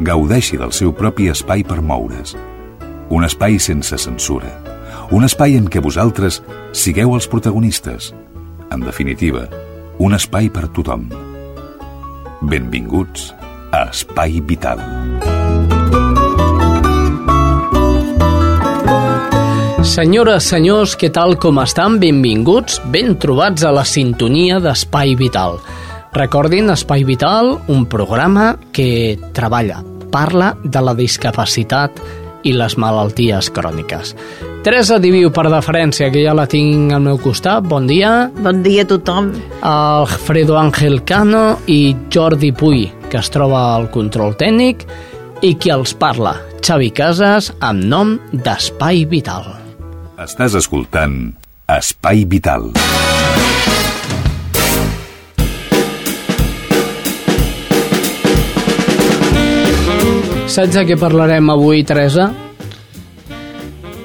gaudeixi del seu propi espai per moure's. Un espai sense censura. Un espai en què vosaltres sigueu els protagonistes. En definitiva, un espai per tothom. Benvinguts a Espai Vital. Senyores, senyors, què tal com estan? Benvinguts, ben trobats a la sintonia d'Espai Vital. Recordin Espai Vital, un programa que treballa, parla de la discapacitat i les malalties cròniques. Teresa Diviu, per deferència, que ja la tinc al meu costat. Bon dia. Bon dia a tothom. Alfredo Ángel Cano i Jordi Puy, que es troba al control tècnic, i qui els parla, Xavi Casas, amb nom d'Espai Vital. Estàs escoltant Espai Vital. Saps de què parlarem avui, Teresa?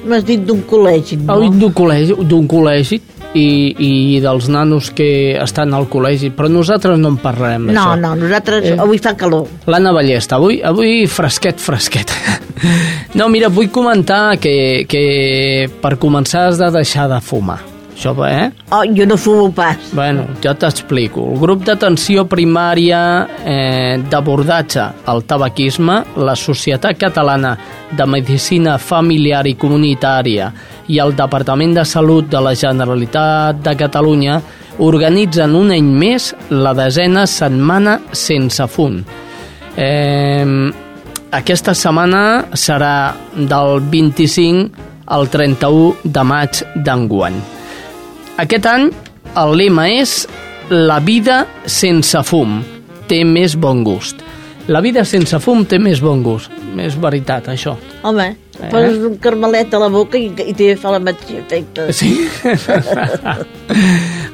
M'has dit d'un col·legi, no? Avui d'un col·legi, d'un col·legi i, i dels nanos que estan al col·legi, però nosaltres no en parlarem No, d'això. no, nosaltres... Eh? Avui fa calor. L'Anna Ballesta, avui, avui fresquet, fresquet. No, mira, vull comentar que, que per començar has de deixar de fumar. Això, eh? Oh, jo no fumo pas. Bueno, jo t'explico. El grup d'atenció primària eh, d'abordatge al tabaquisme, la Societat Catalana de Medicina Familiar i Comunitària i el Departament de Salut de la Generalitat de Catalunya organitzen un any més la desena setmana sense fum. Eh, aquesta setmana serà del 25 al 31 de maig d'enguany. Aquest any el lema és La vida sense fum té més bon gust. La vida sense fum té més bon gust. És veritat, això. Home, Eh? poses un carmelet a la boca i, i t'hi fa la mateix efecte. Sí?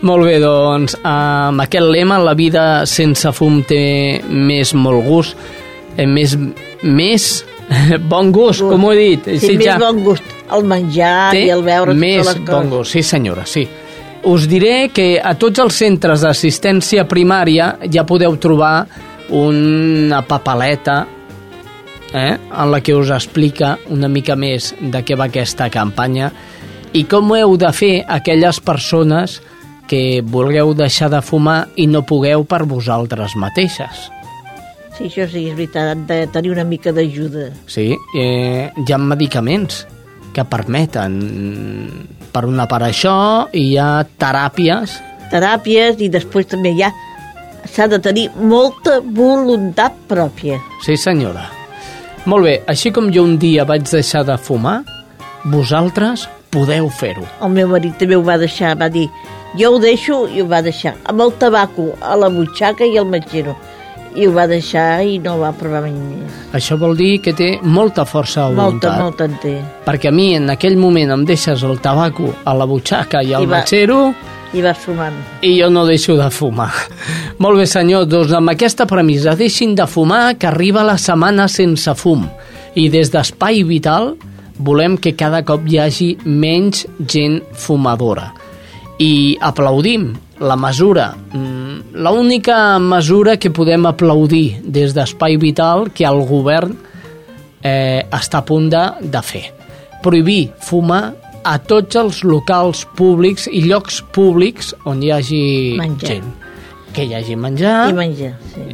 molt bé, doncs, amb aquest lema, la vida sense fum té més molt gust, eh, més, més bon gust, com ho he dit. Sí, més bon gust el menjar té i el veure més totes les bon gust, sí senyora, sí. Us diré que a tots els centres d'assistència primària ja podeu trobar una papaleta eh, en la que us explica una mica més de què va aquesta campanya i com ho heu de fer aquelles persones que vulgueu deixar de fumar i no pugueu per vosaltres mateixes. Sí, això sí, és veritat, han de tenir una mica d'ajuda. Sí, eh, hi ha medicaments que permeten per una part això i hi ha teràpies Teràpies i després també hi ha... S'ha de tenir molta voluntat pròpia. Sí, senyora. Molt bé, així com jo un dia vaig deixar de fumar, vosaltres podeu fer-ho. El meu marit també ho va deixar, va dir jo ho deixo i ho va deixar amb el tabaco a la butxaca i al metgero i ho va deixar i no va provar mai més. Això vol dir que té molta força de Molta, voluntat. molta en té. Perquè a mi en aquell moment em deixes el tabaco a la butxaca i al metgero I vas fumant. i jo no deixo de fumar. Molt bé, senyor, doncs amb aquesta premissa deixin de fumar que arriba la setmana sense fum. I des d'Espai Vital volem que cada cop hi hagi menys gent fumadora. I aplaudim la mesura, mm, l'única mesura que podem aplaudir des d'Espai Vital que el govern eh, està a punt de, de fer. Prohibir fumar a tots els locals públics i llocs públics on hi hagi Menjar. gent. Que hi hagi menjar, I menjar, sí.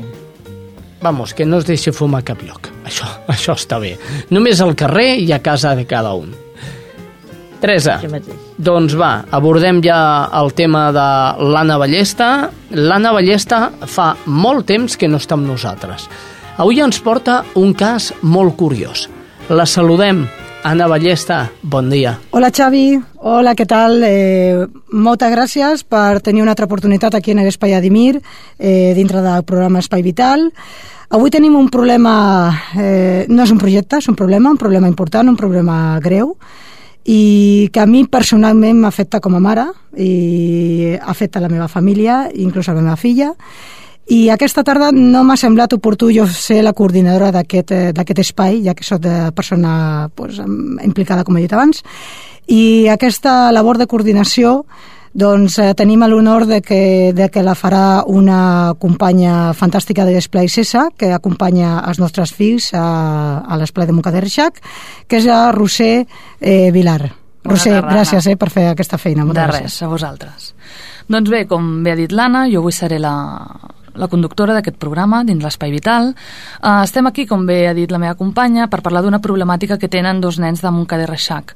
vamos, que no es deixi fumar cap lloc. Això, això està bé. Només al carrer i a casa de cada un. Teresa, doncs va, abordem ja el tema de l'Anna Ballesta. L'Anna Ballesta fa molt temps que no està amb nosaltres. Avui ens porta un cas molt curiós. La saludem. Anna Ballesta, bon dia. Hola Xavi, hola, què tal? Eh, moltes gràcies per tenir una altra oportunitat aquí en l'Espai Adimir, eh, dintre del programa Espai Vital. Avui tenim un problema, eh, no és un projecte, és un problema, un problema important, un problema greu, i que a mi personalment m'afecta com a mare i afecta la meva família, inclús la meva filla, i aquesta tarda no m'ha semblat oportú jo ser la coordinadora d'aquest eh, espai, ja que soc de persona pues, implicada, com he dit abans, i aquesta labor de coordinació doncs eh, tenim l'honor de, que, de que la farà una companya fantàstica de l'Esplai Cessa, que acompanya els nostres fills a, a l'Esplai de Montcada de Reixac, que és la Roser eh, Vilar. Bona Roser, tarda, gràcies eh, per fer aquesta feina. Moltes de gràcies. res, a vosaltres. Doncs bé, com bé ha dit l'Anna, jo avui seré la, la conductora d'aquest programa dins l'Espai Vital. Uh, estem aquí, com bé ha dit la meva companya, per parlar d'una problemàtica que tenen dos nens de Montcada i Reixac.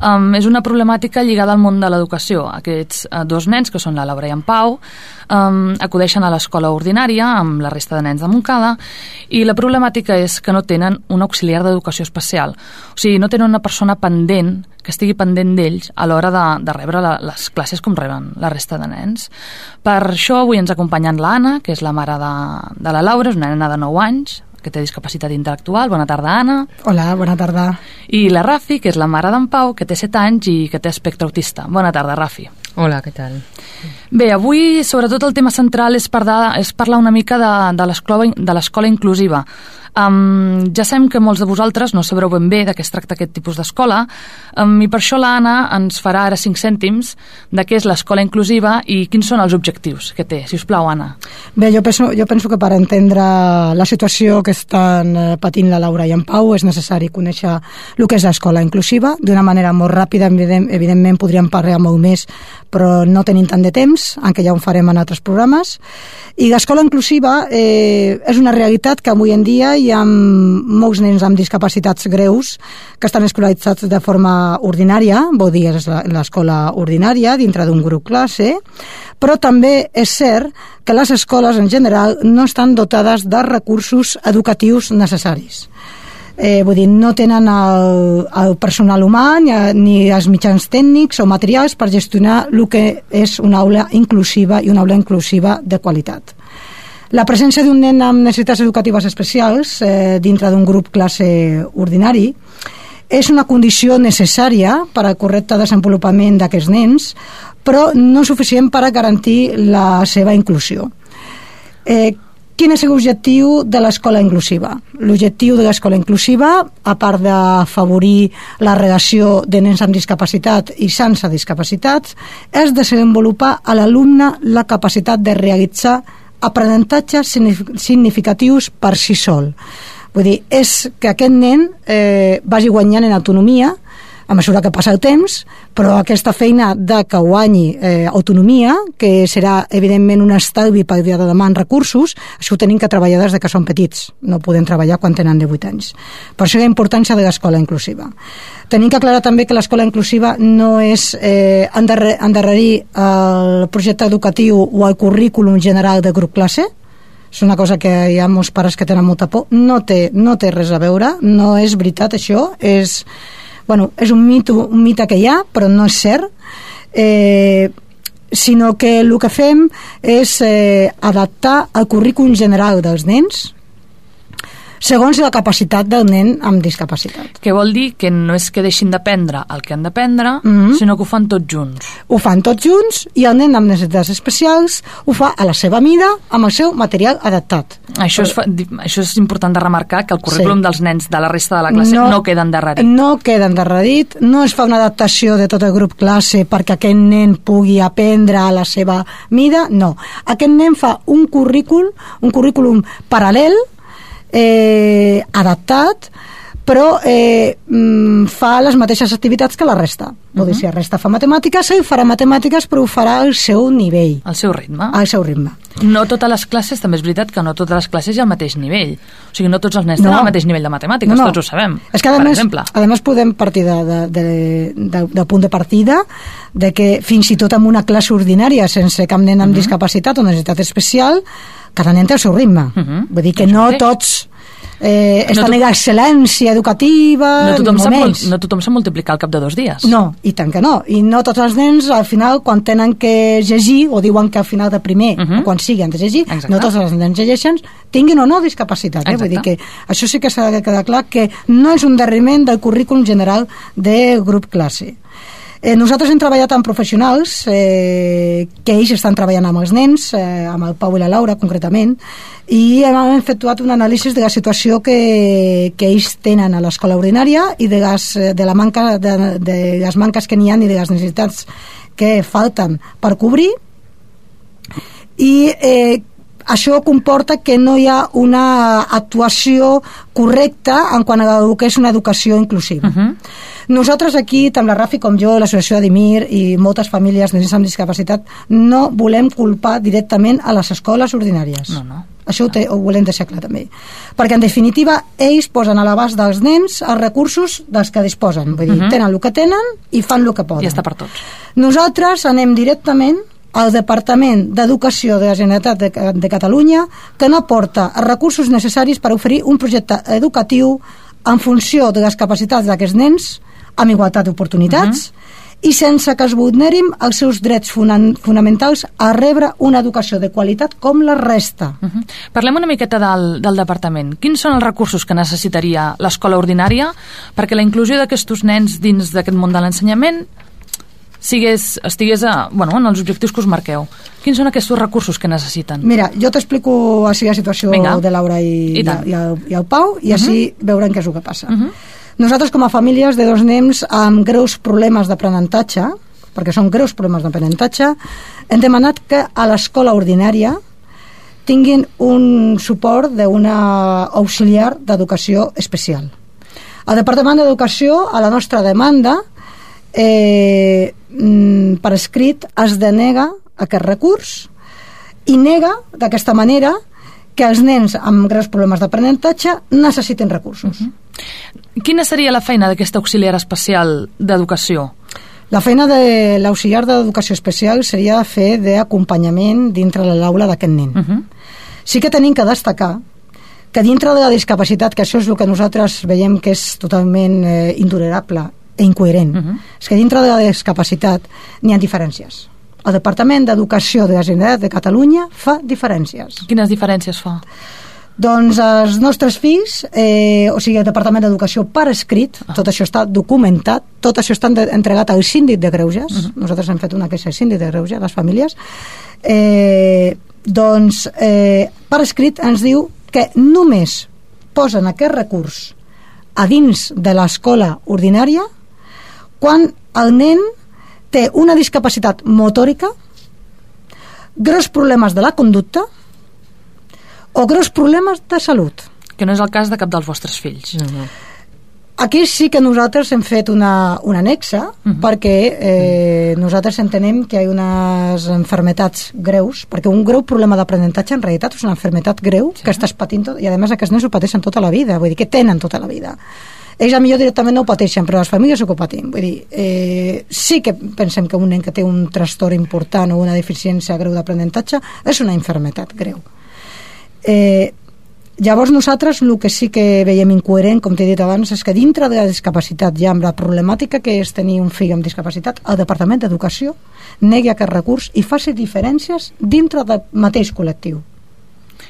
Um, és una problemàtica lligada al món de l'educació. Aquests uh, dos nens, que són la Laura i en Pau, um, acudeixen a l'escola ordinària amb la resta de nens de Montcada i la problemàtica és que no tenen un auxiliar d'educació especial. O sigui, no tenen una persona pendent que estigui pendent d'ells a l'hora de, de rebre la, les classes com reben la resta de nens. Per això avui ens acompanyen l'Anna, que és la mare de, de la Laura, és una nena de 9 anys, que té discapacitat intel·lectual. Bona tarda, Anna. Hola, bona tarda. I la Rafi, que és la mare d'en Pau, que té 7 anys i que té espectre autista. Bona tarda, Rafi. Hola, què tal? Bé, avui sobretot el tema central és parlar, és parlar una mica de, de l'escola inclusiva. Um, ja sabem que molts de vosaltres no sabreu ben bé de què es tracta aquest tipus d'escola um, i per això l'Anna ens farà ara 5 cèntims de què és l'escola inclusiva i quins són els objectius que té. Si us plau, Anna. Bé, jo penso, jo penso que per entendre la situació que estan eh, patint la Laura i en Pau és necessari conèixer el que és l'escola inclusiva d'una manera molt ràpida, evident, evidentment podríem parlar molt més, però no tenim tant de temps, encara ja ho farem en altres programes. I l'escola inclusiva eh, és una realitat que avui en dia hi ha molts nens amb discapacitats greus que estan escolaritzats de forma ordinària, vol dir l'escola ordinària, dintre d'un grup classe, però també és cert que les escoles en general no estan dotades de recursos educatius necessaris eh, vull dir, no tenen el, el personal humà ni, ni els mitjans tècnics o materials per gestionar el que és una aula inclusiva i una aula inclusiva de qualitat. La presència d'un nen amb necessitats educatives especials eh, dintre d'un grup classe ordinari és una condició necessària per al correcte desenvolupament d'aquests nens, però no suficient per a garantir la seva inclusió. Eh, Quin és l'objectiu de l'escola inclusiva? L'objectiu de l'escola inclusiva, a part d'afavorir la relació de nens amb discapacitat i sense discapacitats, és desenvolupar a l'alumne la capacitat de realitzar aprenentatges significatius per si sol. Vull dir, és que aquest nen eh, vagi guanyant en autonomia, a mesura que passa el temps, però aquesta feina de que guanyi eh, autonomia, que serà evidentment un estalvi per dia de demà en recursos, això ho tenim que treballar des de que són petits, no podem treballar quan tenen 18 anys. Per això ha importància de l'escola inclusiva. Tenim que aclarar també que l'escola inclusiva no és eh, endarrerir el projecte educatiu o el currículum general de grup classe, és una cosa que hi ha molts pares que tenen molta por, no té, no té res a veure, no és veritat això, és bueno, és un mito, un mite que hi ha, però no és cert, eh, sinó que el que fem és eh, adaptar el currículum general dels nens segons la capacitat del nen amb discapacitat. Que vol dir que no és que deixin d'aprendre el que han d'aprendre, mm. -hmm. sinó que ho fan tots junts. Ho fan tots junts i el nen amb necessitats especials ho fa a la seva mida amb el seu material adaptat. Això és, això és important de remarcar, que el currículum Sí. dels nens de la resta de la classe no, no queda endarrerit. No queda endarrerit, no es fa una adaptació de tot el grup classe perquè aquest nen pugui aprendre a la seva mida, no. Aquest nen fa un currículum, un currículum paral·lel, eh, adaptat, però eh, mm, fa les mateixes activitats que la resta. Vull dir, si la resta fa matemàtiques, ell farà matemàtiques, però ho farà al seu nivell, Al seu ritme. al seu ritme. No totes les classes, també és veritat que no totes les classes hi ha el mateix nivell. O sigui, no tots els nens tenen el mateix nivell de matemàtiques, tots ho sabem, És que, a per més, exemple. a més podem partir de, de, de, de, del punt de partida de que fins i tot en una classe ordinària sense cap nen Mhm. amb discapacitat o necessitat especial cada nen té el seu ritme. Mhm. Vull dir que no tots eh, està to- no excel·lència educativa... No tothom, sap, no tothom sap multiplicar al cap de dos dies. No, i tant que no. I no tots els nens, al final, quan tenen que llegir, o diuen que al final de primer, uh Mhm. -huh. quan sigui, han de llegir, Exacte. no tots els nens llegeixen, tinguin o no discapacitat. Eh? Vull dir que això sí que s'ha de quedar clar, que no és un derriment del currículum general de grup classe. Eh, nosaltres hem treballat amb professionals eh, que ells estan treballant amb els nens, eh, amb el Pau i la Laura concretament, i hem efectuat un anàlisi de la situació que, que ells tenen a l'escola ordinària i de, les, de, la manca, de, de les manques que n'hi ha i de les necessitats que falten per cobrir. I eh, això comporta que no hi ha una actuació correcta en quant a el que és una educació inclusiva. Uh -huh. Nosaltres aquí, tant la Rafi com jo, l'associació Adimir i moltes famílies de nens amb discapacitat, no volem culpar directament a les escoles ordinàries. No, no. Això ho, té, ho volem deixar clar també. Perquè, en definitiva, ells posen a l'abast dels nens els recursos dels que disposen. Vull dir, Mhm. tenen el que tenen i fan el que poden. Ja està per tots. Nosaltres anem directament al Departament d'Educació de la Generalitat de, de Catalunya que no aporta els recursos necessaris per oferir un projecte educatiu en funció de les capacitats d'aquests nens amb igualtat d'oportunitats i sense que es vulnerin els seus drets fonamentals a rebre una educació de qualitat com la resta. Uh -huh. Parlem una miqueta del, del departament. Quins són els recursos que necessitaria l'escola ordinària perquè la inclusió d'aquests nens dins d'aquest món de l'ensenyament sigués, estigués a, bueno, en els objectius que us marqueu? Quins són aquests recursos que necessiten? Mira, jo t'explico així la situació Vinga. de Laura i, I tant. i, el, i el Pau i així veurem què és el que passa. Uh -huh. Nosaltres, com a famílies de dos nens amb greus problemes d'aprenentatge, perquè són greus problemes d'aprenentatge, hem demanat que a l'escola ordinària tinguin un suport d'una auxiliar d'educació especial. El Departament d'Educació, a la nostra demanda, eh, mm, per escrit es denega aquest recurs i nega d'aquesta manera que els nens amb greus problemes d'aprenentatge necessiten recursos. Uh -huh. Quina seria la feina d'aquesta auxiliar especial d'educació? La feina de l'auxiliar d'educació especial seria fer d'acompanyament dintre de l'aula d'aquest nen. Uh -huh. Sí que tenim que destacar que dintre de la discapacitat, que això és el que nosaltres veiem que és totalment eh, intolerable incoherent, uh -huh. és que dintre de la discapacitat n'hi ha diferències. El Departament d'Educació de la Generalitat de Catalunya fa diferències. Quines diferències fa? Doncs els nostres fills, eh, o sigui, el Departament d'Educació per escrit, ah. tot això està documentat, tot això està entregat al síndic de Greuges, uh -huh. nosaltres hem fet una queixa al síndic de Greuges, les famílies, eh, doncs eh, per escrit ens diu que només posen aquest recurs a dins de l'escola ordinària quan el nen té una discapacitat motòrica, greus problemes de la conducta o greus problemes de salut. Que no és el cas de cap dels vostres fills. No, no. Aquí sí que nosaltres hem fet una, una anexa uh -huh. perquè eh, nosaltres entenem que hi ha unes enfermetats greus, perquè un greu problema d'aprenentatge en realitat és una enfermetat greu sí. que estàs patint tot, i a més aquests nens ho pateixen tota la vida, vull dir que tenen tota la vida ells millor directament no ho pateixen, però les famílies ho que patim. Vull dir, eh, sí que pensem que un nen que té un trastorn important o una deficiència greu d'aprenentatge és una enfermetat greu. Eh, llavors nosaltres el que sí que veiem incoherent, com t'he dit abans, és que dintre de la discapacitat ja amb la problemàtica que és tenir un fill amb discapacitat, el Departament d'Educació negui aquest recurs i faci diferències dintre del mateix col·lectiu.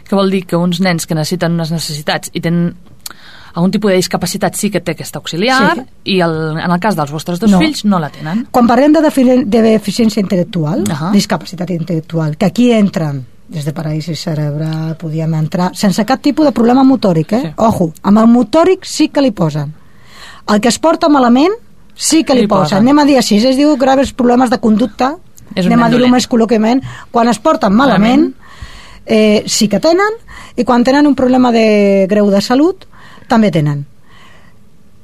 Que vol dir que uns nens que necessiten unes necessitats i tenen algun tipus de discapacitat sí que té aquesta auxiliar Sí. i el, en el cas dels vostres dos No. fills no la tenen. Quan parlem de, de deficiència intel·lectual, Ahà. discapacitat intel·lectual, que aquí entren des de paràlisi cerebral, podíem entrar sense cap tipus de problema motòric, eh? Sí. Ojo, amb el motòric sí que li posen. El que es porta malament sí que li, Li posen. posen. Anem a dir així, es diu graves problemes de conducta, És anem a dir-ho més col·loquiament, quan es porten malament, eh, sí que tenen, i quan tenen un problema de greu de salut, també tenen.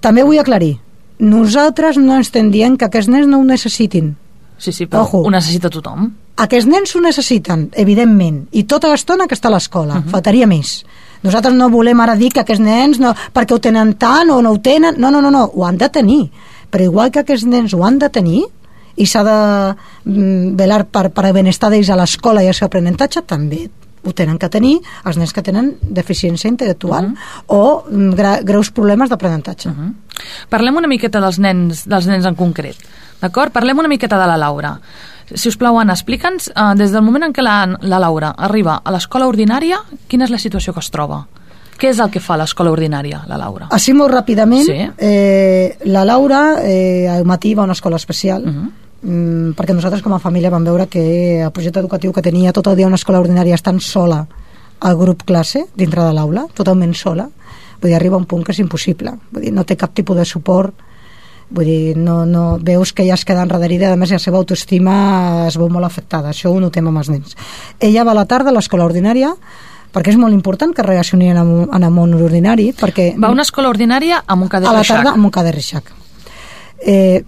També vull aclarir, nosaltres no ens estem dient que aquests nens no ho necessitin. Sí, sí, però Ojo. ho necessita tothom. Aquests nens ho necessiten, evidentment, i tota l'estona que està a l'escola, uh -huh. faltaria més. Nosaltres no volem ara dir que aquests nens, no, perquè ho tenen tant o no ho tenen, no, no, no, no, ho han de tenir. Però igual que aquests nens ho han de tenir, i s'ha de mm, velar per, per el benestar d'ells a l'escola i el seu aprenentatge, també ho tenen que tenir els nens que tenen deficiència intel·lectual uh -huh. o mm, gra greus problemes d'aprenentatge. Uh -huh. Parlem una miqueta dels nens, dels nens en concret. D'acord? Parlem una miqueta de la Laura. Si us plau, Anna, explica'ns, eh, des del moment en què la, la Laura arriba a l'escola ordinària, quina és la situació que es troba? Què és el que fa l'escola ordinària, la Laura? Així molt ràpidament, sí. eh, la Laura eh, al matí va a una escola especial, uh -huh mm, perquè nosaltres com a família vam veure que el projecte educatiu que tenia tot el dia una escola ordinària estant sola al grup classe dintre de l'aula, totalment sola, vull dir, arriba un punt que és impossible, vull dir, no té cap tipus de suport. Vull dir, no, no, veus que ja es queda enrederida, a més la seva autoestima es veu molt afectada, això ho notem amb els nens. Ella va a la tarda a l'escola ordinària perquè és molt important que relacionin amb, amb el món ordinari perquè va a una escola ordinària amb un cadè a la tarda amb un reixac eh,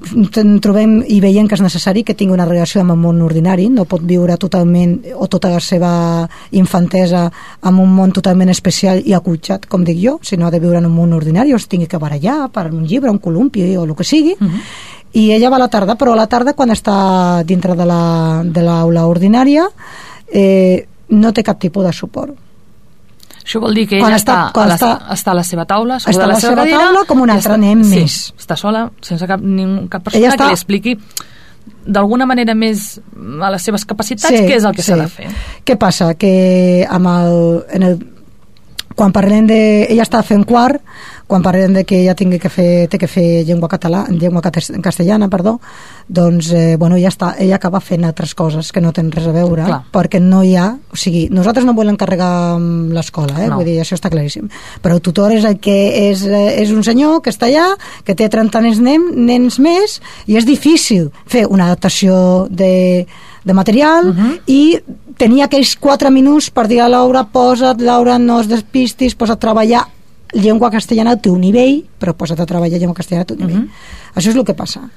trobem i veiem que és necessari que tingui una relació amb el món ordinari, no pot viure totalment o tota la seva infantesa en un món totalment especial i acutxat, com dic jo, sinó ha de viure en un món ordinari o es tingui que barallar per un llibre, un columpi o el que sigui, uh mhm. -huh. i ella va a la tarda, però a la tarda quan està dintre de l'aula la, ordinària eh, no té cap tipus de suport això vol dir que ella està, està, a la, està, està a la seva taula, està a la, la seva cadira, taula com un altre nen sí, més. està sola, sense cap, nin, cap persona està... que li expliqui d'alguna manera més a les seves capacitats sí, què és el que s'ha sí. de fer. Què passa? Que amb el, en el, quan parlem de... Ella està fent quart, quan parlem de que ella tingui que fer, té que fer llengua, català, llengua castellana, perdó, doncs, eh, bueno, ja està, ella acaba fent altres coses que no tenen res a veure, Clar. perquè no hi ha... O sigui, nosaltres no volem carregar l'escola, eh? No. vull dir, això està claríssim. Però el tutor és el que és, eh, és un senyor que està allà, que té 30 nens, nens més, i és difícil fer una adaptació de, de material uh mhm. -huh. i tenia aquells 4 minuts per dir a Laura, posa't, Laura, no es despistis, posa't a treballar llengua castellana té un nivell, però posa't a treballar llengua castellana té un nivell. Uh mhm. -huh. Això és el que passa.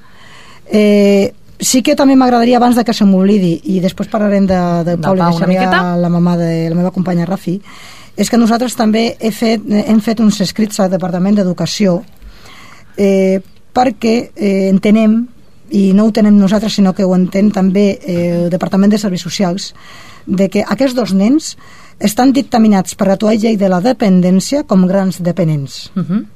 Eh, sí que també m'agradaria, abans de que se m'oblidi, i després parlarem de, de Pau, Pau i la mamà de la meva companya Rafi, és que nosaltres també he fet, hem fet uns escrits al Departament d'Educació eh, perquè eh, entenem, i no ho tenem nosaltres, sinó que ho entén també eh, el Departament de Serveis Socials, de que aquests dos nens estan dictaminats per la tua llei de la dependència com grans dependents. Uh mhm. -huh.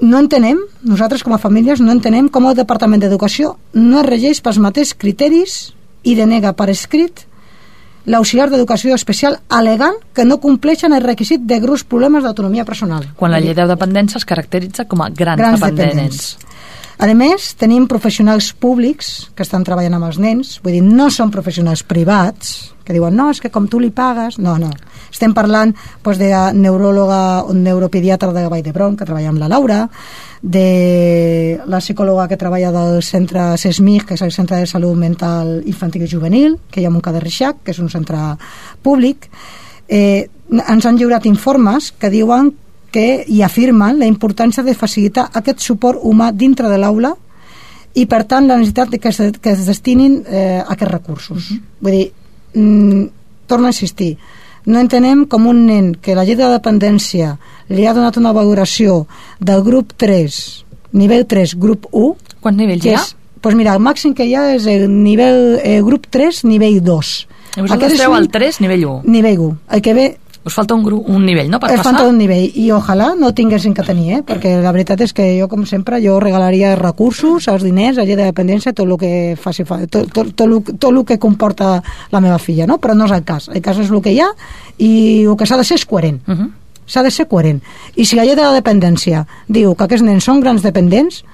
No entenem, nosaltres com a famílies, no entenem com el Departament d'Educació no es regeix pels mateixos criteris i denega per escrit l'auxiliar d'educació especial alegant que no compleixen el requisit de greus problemes d'autonomia personal. Quan la llei de dependència es caracteritza com a grans, grans dependents. dependents. A més, tenim professionals públics que estan treballant amb els nens, vull dir, no són professionals privats, que diuen, no, és que com tu li pagues... No, no. Estem parlant doncs, de neuròloga o neuropediatra de Vall d'Hebron, que treballa amb la Laura, de la psicòloga que treballa del centre CESMIC, que és el Centre de Salut Mental Infantil i Juvenil, que hi ha de Reixac, que és un centre públic. Eh, ens han lliurat informes que diuen que hi afirmen la importància de facilitar aquest suport humà dintre de l'aula i per tant la necessitat de que es, que es destinin eh, aquests recursos. Uh -huh. Vull dir, mm, torno a insistir, no entenem com un nen que la llei de dependència li ha donat una valoració del grup 3, nivell 3, grup 1... Quants nivells hi ha? Doncs pues mira, el màxim que hi ha és el nivell eh, grup 3, nivell 2. I vosaltres esteu al 3, nivell 1? Nivell 1. El que ve us falta un, grup, un nivell, no?, per es passar. falta un nivell, i ojalà no tinguessin que tenir, eh? perquè la veritat és que jo, com sempre, jo regalaria recursos, els diners, la llei de dependència, tot el que faci tot, tot, tot, tot, tot el que comporta la meva filla, no? Però no és el cas. El cas és el que hi ha i el que s'ha de ser és coherent. Uh -huh. S'ha de ser coherent. I si la llei de la dependència diu que aquests nens són grans dependents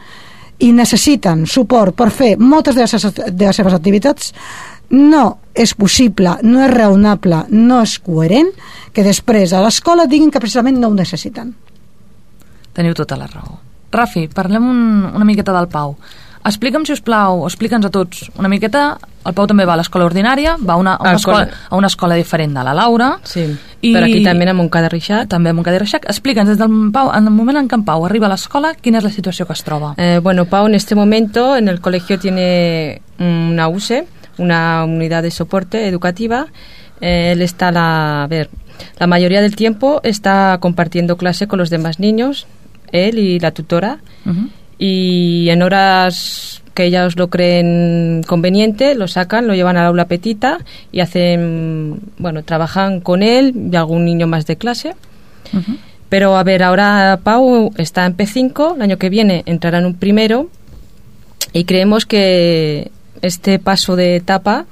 i necessiten suport per fer moltes de les, de les seves activitats, no és possible, no és raonable, no és coherent que després a l'escola diguin que precisament no ho necessiten. Teniu tota la raó. Rafi, parlem un, una miqueta del Pau. Explica'm, si us plau, explica'ns a tots una miqueta. El Pau també va a l'escola ordinària, va a una, a una, escola, a una escola diferent de la Laura. Sí, i, però aquí també a Montcada Reixac. També a Montcada Reixac. Explica'ns, des del Pau, en el moment en què en Pau arriba a l'escola, quina és la situació que es troba? Eh, bueno, Pau en este momento en el colegio tiene una UCE, una unidad de soporte educativa. Eh, él está la, a ver, la mayoría del tiempo está compartiendo clase con los demás niños, él y la tutora. Y en horas que ellos lo creen conveniente, lo sacan, lo llevan al aula petita y hacen, bueno, trabajan con él y algún niño más de clase. Pero a ver, ahora Pau está en P5, el año que viene entrará en un primero y creemos que este paso de etapa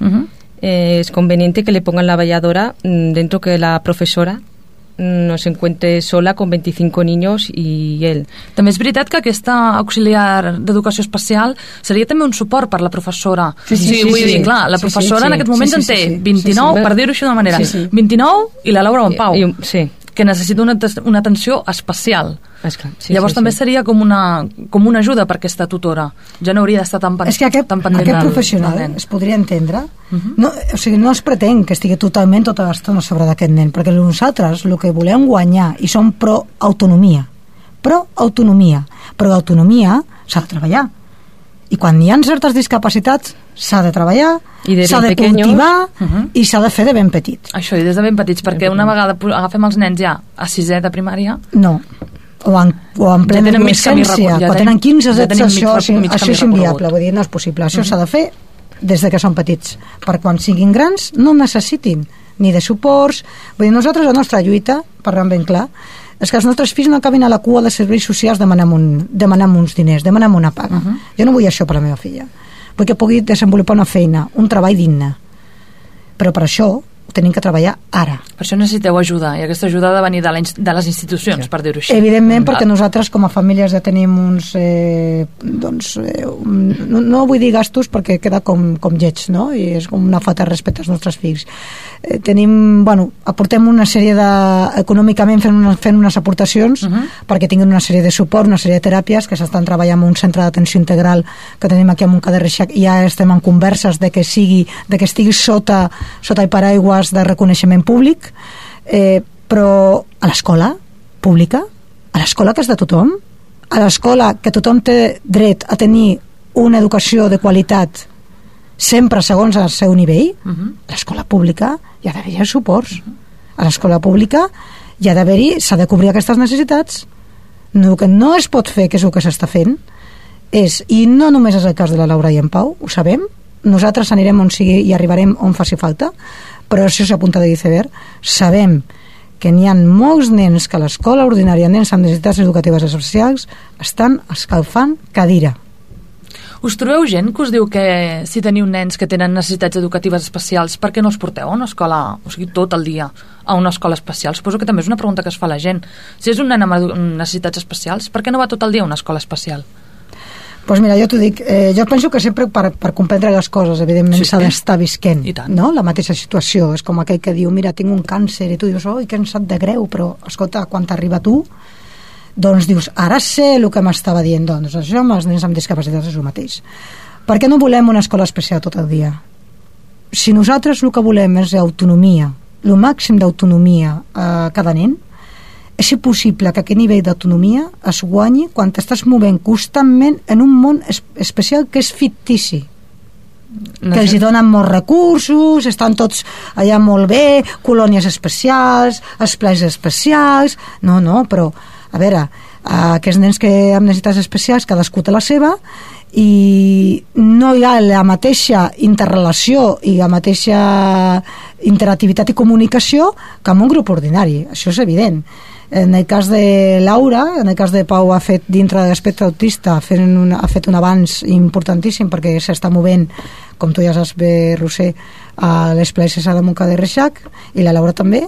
eh, es conveniente que le pongan la valladora mm, dentro que la profesora no se encuentre sola con 25 niños i ell. També és veritat que aquesta auxiliar d'educació especial seria també un suport per la professora. Sí, sí, sí, vull sí, dir, clar, la sí, professora sí, sí. en aquest moment Sí, en sí, té sí, sí. 29, Sí, sí. per dir-ho d'una manera, Sí, sí. 29 i la Laura o en Pau, I, i, sí, que necessita una, una atenció especial. esclar. Sí, Llavors sí, també sí. seria com una, com una ajuda per aquesta tutora. Ja no hauria d'estar tan, pen, És que aquest, tan pendent aquest del- professional del es podria entendre no, o sigui, no es pretén que estigui totalment tota l'estona sobre d'aquest nen perquè nosaltres el que volem guanyar i som pro-autonomia pro-autonomia però l'autonomia s'ha de treballar i quan hi ha certes discapacitats s'ha de treballar I de s'ha ben de pequeños. cultivar Mhm. i s'ha de fer de ben petit Això, i des de ben petits, perquè una vegada agafem els nens ja a sisè de primària, no o en, o en plena tenen mig camí adolescència, recorregut, ja quan tenen 15 ja anys, tenim mig això, això, mig això és inviable, vull dir, no és possible. Això s'ha de fer des de que són petits, per quan siguin grans no necessitin ni de suports. Vull dir, nosaltres la nostra lluita, parlant ben clar, és que els nostres fills no acabin a la cua de serveis socials demanant, un, demanant uns diners, demanant una paga. Uh -huh. Jo no vull això per a la meva filla. Vull que pugui desenvolupar una feina, un treball digne. Però per això tenim que treballar ara. per això necessiteu ajuda, i aquesta ajuda ha de venir de, la, de les institucions, per dir-ho així. Evidentment, perquè nosaltres com a famílies ja tenim uns... Eh, doncs, eh, no, no vull dir gastos perquè queda com, com lleig, no? I és com una falta de respecte als nostres fills. Eh, tenim, bueno, aportem una sèrie de... econòmicament fent, una, fent unes aportacions uh -huh. perquè tinguin una sèrie de suport, una sèrie de teràpies que s'estan treballant en un centre d'atenció integral que tenim aquí a Montcada Reixac i ja estem en converses de que sigui de que estigui sota, sota el paraigües de reconeixement públic eh, però a l'escola pública, a l'escola que és de tothom, a l'escola que tothom té dret a tenir una educació de qualitat sempre segons el seu nivell, uh -huh. a l'escola pública hi ha d'haver suports. A l'escola pública hi ha d'haver-hi, s'ha de cobrir aquestes necessitats. No, el que no es pot fer, que és el que s'està fent, és, i no només és el cas de la Laura i en Pau, ho sabem, nosaltres anirem on sigui i arribarem on faci falta, però això és a punta de iceberg, sabem que n'hi ha molts nens que a l'escola ordinària, nens amb necessitats educatives especials, estan escalfant cadira. Us trobeu gent que us diu que si teniu nens que tenen necessitats educatives especials, per què no els porteu a una escola, o sigui, tot el dia, a una escola especial? Suposo que també és una pregunta que es fa la gent. Si és un nen amb necessitats especials, per què no va tot el dia a una escola especial? Pues mira, jo t'ho dic, eh, jo penso que sempre per, per comprendre les coses, evidentment, s'ha sí. d'estar visquent, no? La mateixa situació, és com aquell que diu, mira, tinc un càncer, i tu dius, oi, que em sap de greu, però, escolta, quan t'arriba tu, doncs dius, ara sé el que m'estava dient, doncs això amb els nens amb discapacitats és el mateix. Per què no volem una escola especial tot el dia? Si nosaltres el que volem és autonomia, el màxim d'autonomia a cada nen, és possible que aquest nivell d'autonomia es guanyi quan t'estàs movent constantment en un món es especial que és fictici. Que els hi donen molts recursos, estan tots allà molt bé, colònies especials, esplais especials... No, no, però, a veure, aquests nens que amb necessitats especials, cadascú té la seva, i no hi ha la mateixa interrelació i la mateixa interactivitat i comunicació que amb un grup ordinari, això és evident. En el cas de Laura, en el cas de Pau ha fet dintre de l'espectre autista, fent un, ha fet un avanç importantíssim perquè s'està movent, com tu ja saps bé, Roser, a les places de Montcada de Reixac, i la Laura també,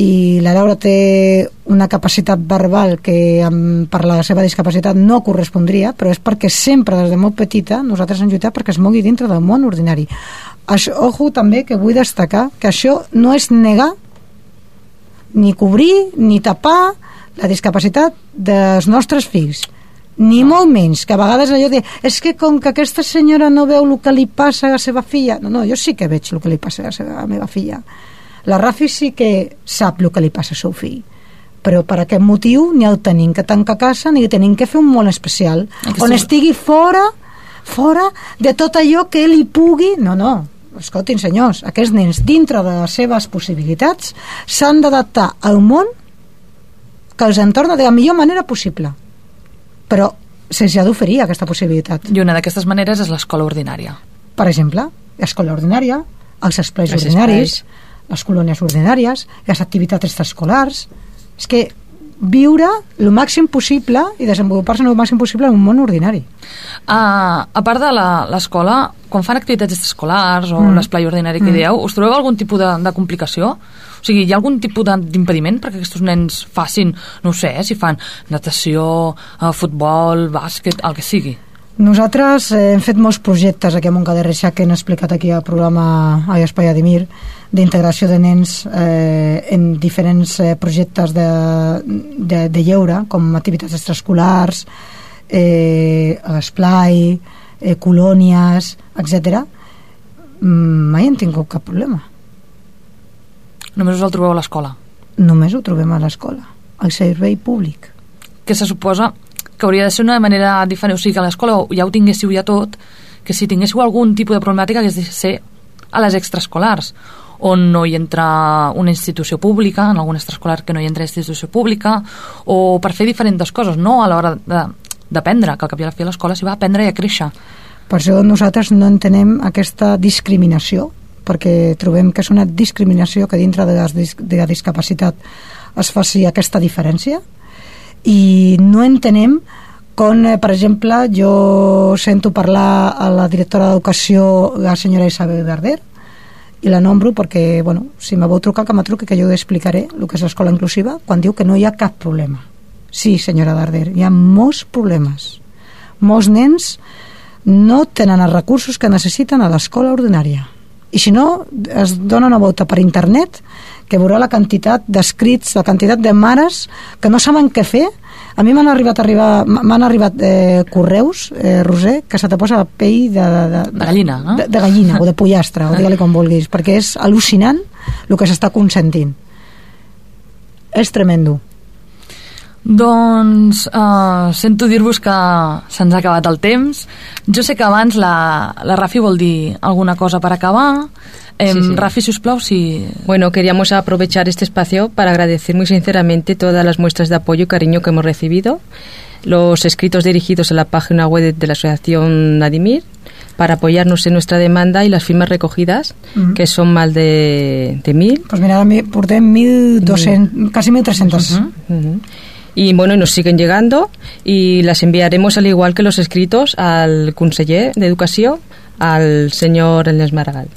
i la Laura té una capacitat verbal que per la seva discapacitat no correspondria, però és perquè sempre des de molt petita nosaltres hem lluitat perquè es mogui dintre del món ordinari. Això, ojo també que vull destacar que això no és negar ni cobrir ni tapar la discapacitat dels nostres fills. Ni molt menys, que a vegades allò de és que com que aquesta senyora no veu el que li passa a la seva filla no, no, jo sí que veig el que li passa a la, seva, a la meva filla. La Rafi sí que sap el que li passa al seu fill però per aquest motiu ni el tenim que tancar a casa ni tenim que fer un món especial Aquesta- on estigui fora fora de tot allò que hi pugui. No, no, escoltin senyors aquests nens dintre de les seves possibilitats s'han d'adaptar al món que els entorna de la millor manera possible però se'ls ha d'oferir aquesta possibilitat. I una d'aquestes maneres és l'escola ordinària. Per exemple, l'escola ordinària, els esplais Els ordinaris, les colònies ordinàries, les activitats extraescolars... És que viure el màxim possible i desenvolupar-se el màxim possible en un món ordinari. Uh, a part de la- l'escola, quan fan activitats extraescolars o Mm. l'esplai ordinari que Mm. dieu, us trobeu algun tipus de, de complicació? O sigui, hi ha algun tipus d'impediment perquè aquests nens facin, no sé, eh, si fan natació, uh, futbol, bàsquet, el que sigui? Nosaltres eh, hem fet molts projectes aquí a Montcada de Reixac que hem explicat aquí al programa a Espai Adimir d'integració de nens eh, en diferents eh, projectes de, de, de lleure com activitats extraescolars eh, esplai eh, colònies, etc. mai hem tingut cap problema Només us el trobeu a l'escola. només ho trobem a l'escola al servei públic Que se suposa que hauria de ser una manera diferent, o sigui, que a l'escola ja ho tinguéssiu ja tot, que si tinguéssiu algun tipus de problemàtica hagués de ser a les extraescolars, on no hi entra una institució pública, en algun extraescolar que no hi entra institució pública, o per fer diferents coses, no a l'hora d'aprendre, que al cap i a la fi a l'escola s'hi va aprendre i a créixer. Per això nosaltres no entenem aquesta discriminació, perquè trobem que és una discriminació que dintre de, dis- de la discapacitat es faci aquesta diferència i no entenem com, eh, per exemple, jo sento parlar a la directora d'Educació, la senyora Isabel Darder, i la nombro perquè, bueno, si me vau trucar, que me truqui, que jo explicaré el que és l'escola inclusiva, quan diu que no hi ha cap problema. Sí, senyora Darder, hi ha molts problemes. Molts nens no tenen els recursos que necessiten a l'escola ordinària. I si no, es dona una volta per internet que veurà la quantitat d'escrits, la quantitat de mares que no saben què fer. A mi m'han arribat, arribar, m'han arribat eh, correus, eh, Roser, que se te posa la pell de, de, de, De gallina, no? de, de gallina o de pollastre, o digue-li com vulguis, perquè és al·lucinant el que s'està consentint. És tremendo. Doncs uh, sento dir-vos que se'ns ha acabat el temps. Jo sé que abans la, la Rafi vol dir alguna cosa per acabar. Eh, Sí, sí. Rafi, si us plau, si... Bueno, queríamos aprovechar este espacio para agradecer muy sinceramente todas las muestras de apoyo y cariño que hemos recibido, los escritos dirigidos a la página web de la Asociación Nadimir para apoyarnos en nuestra demanda y las firmas recogidas, Mhm. que son más de, de mil. Pues mira, portem 1.200, quasi 1.300. Ujú. Y bueno, nos siguen llegando y las enviaremos al igual que los escritos al conseller de Educació, al senyor Ernest Maragall.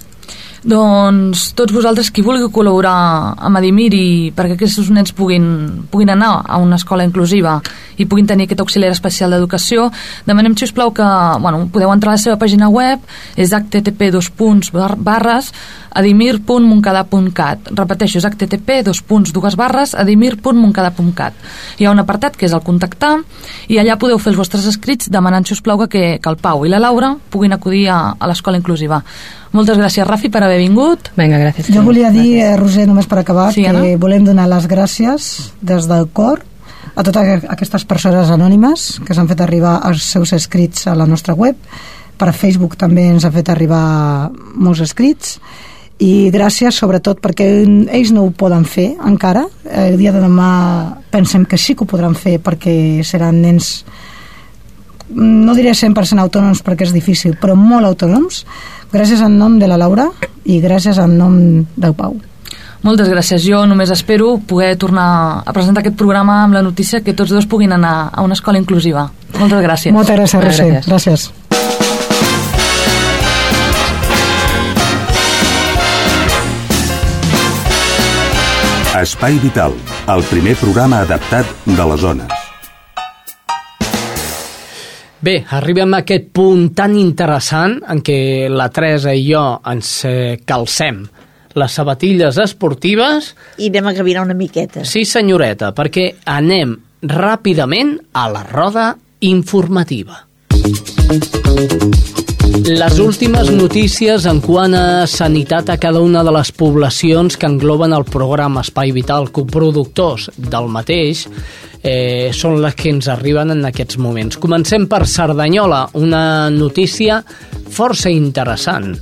Doncs tots vosaltres qui vulgui col·laborar amb Adimir i perquè aquests nens puguin, puguin anar a una escola inclusiva i puguin tenir aquest auxiliar especial d'educació, demanem, si us plau, que bueno, podeu entrar a la seva pàgina web, és http dos punts bar- barres adimir.moncada.cat repeteixo, és http dos punts dues barres adimir.moncada.cat hi ha un apartat que és el contactar i allà podeu fer els vostres escrits demanant, si us plau, que, que el Pau i la Laura puguin acudir a, a l'escola inclusiva moltes gràcies, Rafi, per haver vingut Venga, gracias. Jo volia dir, eh, Roser, només per acabar, Sí, que Anna? volem donar les gràcies des del cor a totes aqu- aquestes persones anònimes que s'han fet arribar els seus escrits a la nostra web. Per Facebook també ens ha fet arribar molts escrits i gràcies sobretot perquè ells no ho poden fer encara. El dia de demà pensem que sí que ho podran fer perquè seran nens no diré 100% autònoms perquè és difícil, però molt autònoms. Gràcies en nom de la Laura i gràcies en nom del Pau. Moltes gràcies. Jo només espero poder tornar a presentar aquest programa amb la notícia que tots dos puguin anar a una escola inclusiva. Moltes gràcies. Moltes gràcies, Roser. Gràcies. gràcies. Espai Vital, el primer programa adaptat de les zones. Bé, arribem a aquest punt tan interessant en què la Teresa i jo ens eh, calcem les sabatilles esportives. I anem a caminar una miqueta. Sí, senyoreta, perquè anem ràpidament a la roda informativa. Les últimes notícies en quant a sanitat a cada una de les poblacions que engloben el programa Espai Vital coproductors del mateix eh, són les que ens arriben en aquests moments. Comencem per Cerdanyola, una notícia força interessant.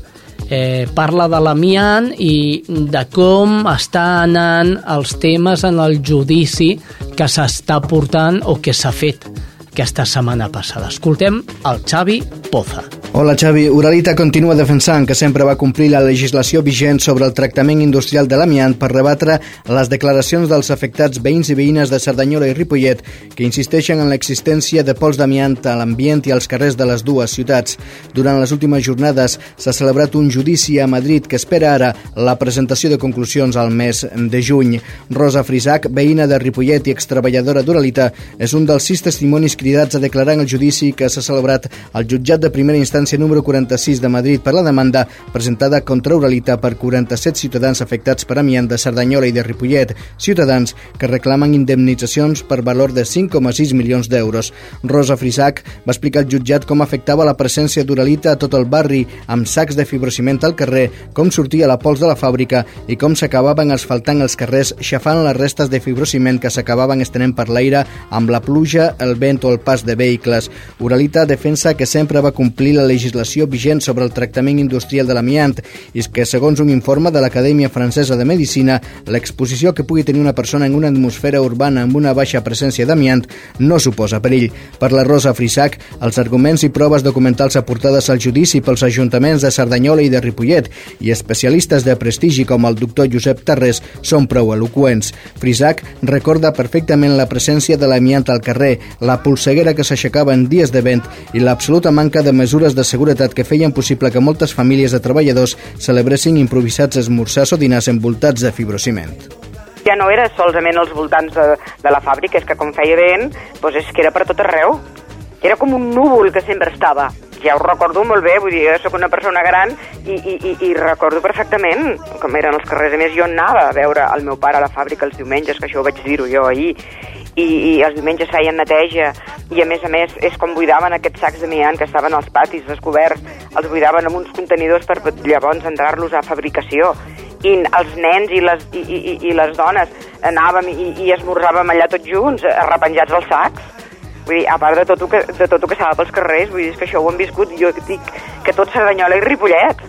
Eh, parla de l'amiant i de com està anant els temes en el judici que s'està portant o que s'ha fet aquesta setmana passada. Escoltem el Xavi Poza. Hola Xavi, Uralita continua defensant que sempre va complir la legislació vigent sobre el tractament industrial de l'amiant per rebatre les declaracions dels afectats veïns i veïnes de Cerdanyola i Ripollet que insisteixen en l'existència de pols d'amiant a l'ambient i als carrers de les dues ciutats. Durant les últimes jornades s'ha celebrat un judici a Madrid que espera ara la presentació de conclusions al mes de juny. Rosa Frisac, veïna de Ripollet i extreballadora d'Uralita, és un dels sis testimonis cridats a declarar en el judici que s'ha celebrat al jutjat de primera instància instància número 46 de Madrid per la demanda presentada contra Uralita per 47 ciutadans afectats per amiant de Cerdanyola i de Ripollet, ciutadans que reclamen indemnitzacions per valor de 5,6 milions d'euros. Rosa Frisac va explicar al jutjat com afectava la presència d'Uralita a tot el barri amb sacs de fibrociment al carrer, com sortia la pols de la fàbrica i com s'acabaven asfaltant els carrers xafant les restes de fibrociment que s'acabaven estenent per l'aire amb la pluja, el vent o el pas de vehicles. Uralita defensa que sempre va complir la legislació vigent sobre el tractament industrial de l'amiant i que, segons un informe de l'Acadèmia Francesa de Medicina, l'exposició que pugui tenir una persona en una atmosfera urbana amb una baixa presència d'amiant no suposa perill. Per la Rosa Frisac, els arguments i proves documentals aportades al judici pels ajuntaments de Cerdanyola i de Ripollet i especialistes de prestigi com el doctor Josep Tarrés són prou eloqüents. Frisac recorda perfectament la presència de l'amiant al carrer, la polseguera que s'aixecava en dies de vent i l'absoluta manca de mesures de seguretat que feien possible que moltes famílies de treballadors celebressin improvisats esmorzars o dinars envoltats de fibrociment ja no era solament als voltants de, de la fàbrica, és que com feia vent, doncs és que era per tot arreu. Era com un núvol que sempre estava. Ja ho recordo molt bé, vull dir, jo soc una persona gran i, i, i, i recordo perfectament com eren els carrers. A més, jo anava a veure el meu pare a la fàbrica els diumenges, que això ho vaig dir-ho jo ahir, i, i els diumenges feien neteja i a més a més és com buidaven aquests sacs d'amiant que estaven als patis descoberts, els buidaven amb uns contenidors per llavors entrar-los a fabricació i els nens i les, i, i, i les dones anàvem i, i esmorzàvem allà tots junts, arrepenjats als sacs. Vull dir, a part de tot, que, de tot el que estava pels carrers, vull dir, que això ho hem viscut, jo dic que tot Cerdanyola i Ripollet.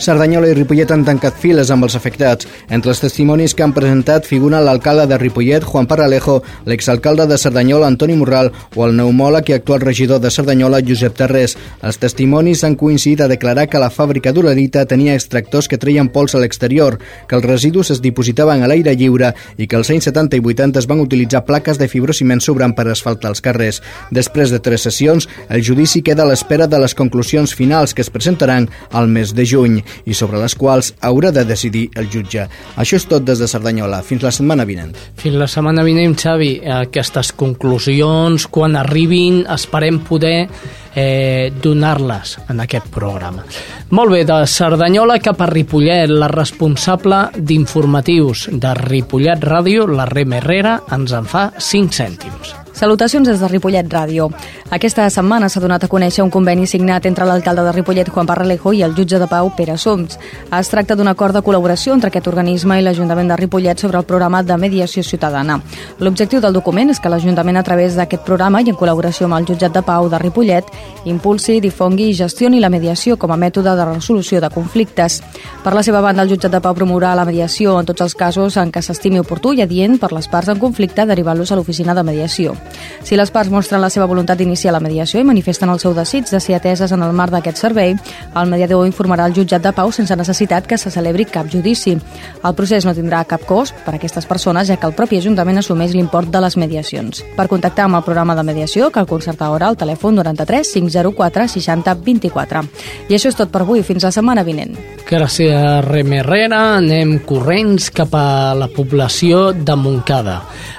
Cerdanyola i Ripollet han tancat files amb els afectats. Entre els testimonis que han presentat figuren l'alcalde de Ripollet, Juan Paralejo, l'exalcalde de Cerdanyola, Antoni Morral, o el pneumòleg i actual regidor de Cerdanyola, Josep Terrés. Els testimonis han coincidit a declarar que la fàbrica d'Uralita tenia extractors que treien pols a l'exterior, que els residus es dipositaven a l'aire lliure i que als anys 70 i 80 es van utilitzar plaques de fibrociment sobrant per asfaltar els carrers. Després de tres sessions, el judici queda a l'espera de les conclusions finals que es presentaran al mes de juny i sobre les quals haurà de decidir el jutge. Això és tot des de Cerdanyola. Fins la setmana vinent. Fins la setmana vinent, Xavi. Aquestes conclusions, quan arribin, esperem poder eh, donar-les en aquest programa. Molt bé, de Cerdanyola cap a Ripollet, la responsable d'informatius de Ripollet Ràdio, la Rem Herrera, ens en fa 5 cèntims. Salutacions des de Ripollet Ràdio. Aquesta setmana s'ha donat a conèixer un conveni signat entre l'alcalde de Ripollet, Juan Parralejo, i el jutge de Pau, Pere Soms. Es tracta d'un acord de col·laboració entre aquest organisme i l'Ajuntament de Ripollet sobre el programa de mediació ciutadana. L'objectiu del document és que l'Ajuntament, a través d'aquest programa i en col·laboració amb el jutjat de Pau de Ripollet, impulsi, difongui i gestioni la mediació com a mètode de resolució de conflictes. Per la seva banda, el jutjat de Pau promourà la mediació en tots els casos en què s'estimi oportú i adient per les parts en conflicte derivant-los a l'oficina de mediació. Si les parts mostren la seva voluntat d'iniciar la mediació i manifesten el seu desig de ser ateses en el marc d'aquest servei, el mediador informarà el jutjat de pau sense necessitat que se celebri cap judici. El procés no tindrà cap cost per a aquestes persones, ja que el propi Ajuntament assumeix l'import de les mediacions. Per contactar amb el programa de mediació, cal concertar hora al telèfon 93 504 60 24. I això és tot per avui. Fins la setmana vinent. Gràcies, Rem Herrera. Anem corrents cap a la població de Montcada.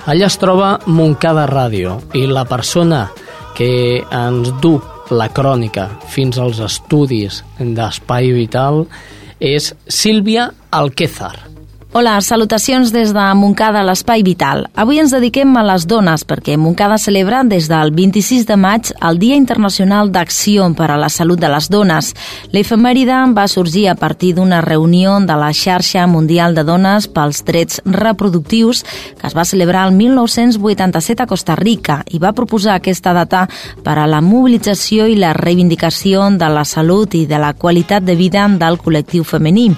Allà es troba Montcada Ràdio i la persona que ens du la crònica fins als estudis d'Espai Vital és Sílvia Alquézar. Hola, salutacions des de Montcada, l'Espai Vital. Avui ens dediquem a les dones perquè Montcada celebra des del 26 de maig el Dia Internacional d'Acció per a la Salut de les Dones. L'efemèride va sorgir a partir d'una reunió de la Xarxa Mundial de Dones pels Drets Reproductius que es va celebrar el 1987 a Costa Rica i va proposar aquesta data per a la mobilització i la reivindicació de la salut i de la qualitat de vida del col·lectiu femení.